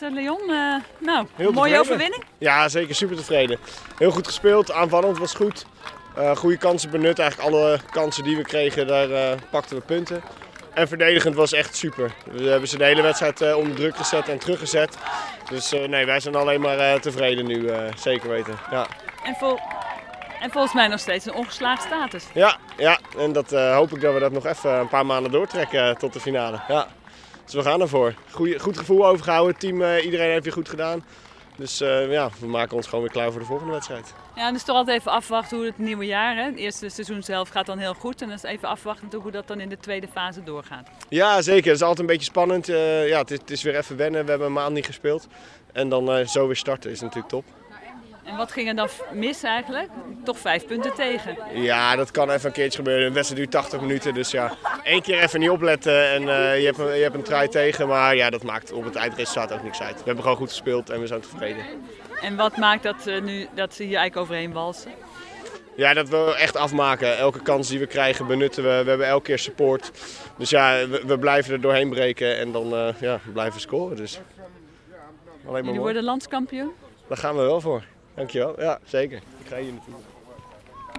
Eh, Leon, eh, nou, Heel mooie overwinning. Ja, zeker super tevreden. Heel goed gespeeld, aanvallend was goed. Eh goede kansen benut, eigenlijk alle kansen die we kregen, daar pakten we punten. En verdedigend was echt super. We hebben ze de hele wedstrijd onder druk gezet en teruggezet. Dus nee, wij zijn alleen maar tevreden nu, zeker weten. Ja. En, vol en volgens mij nog steeds een ongeslaagd status. Ja, ja, en dat hoop ik dat we dat nog even een paar maanden doortrekken tot de finale. Ja. Dus we gaan ervoor. Goeie, goed gevoel overgehouden, team, eh, iedereen heeft weer goed gedaan. Dus eh, ja, we maken ons gewoon weer klaar voor de volgende wedstrijd. Ja, dus toch altijd even afwachten hoe het nieuwe jaar, hè? het eerste seizoen zelf gaat dan heel goed. En dan is even afwachten hoe dat dan in de tweede fase doorgaat. Ja, zeker. Het is altijd een beetje spannend. Eh, ja, het is, het is weer even wennen. We hebben een maand niet gespeeld. En dan zo weer starten is natuurlijk top. En wat ging er dan mis eigenlijk? Toch vijf punten tegen. Ja, dat kan even een keertje gebeuren. Een wedstrijd duurt 80 minuten. Dus ja, één keer even niet opletten en eh, je, hebt een, je hebt een trui tegen. Maar ja, dat maakt op het eindresultaat ook niks uit. We hebben gewoon goed gespeeld en we zijn tevreden. En wat maakt dat, eh, nu, dat ze hier eigenlijk overheen walsen? Ja, dat we echt afmaken. Elke kans die we krijgen benutten we. We hebben elke keer support. Dus ja, we, we blijven er doorheen breken en dan eh, ja, blijven scoren. Dus alleen maar Jullie worden landskampioen. Daar gaan we wel voor. Dankjewel. Ja, zeker. Ik ga hier naartoe.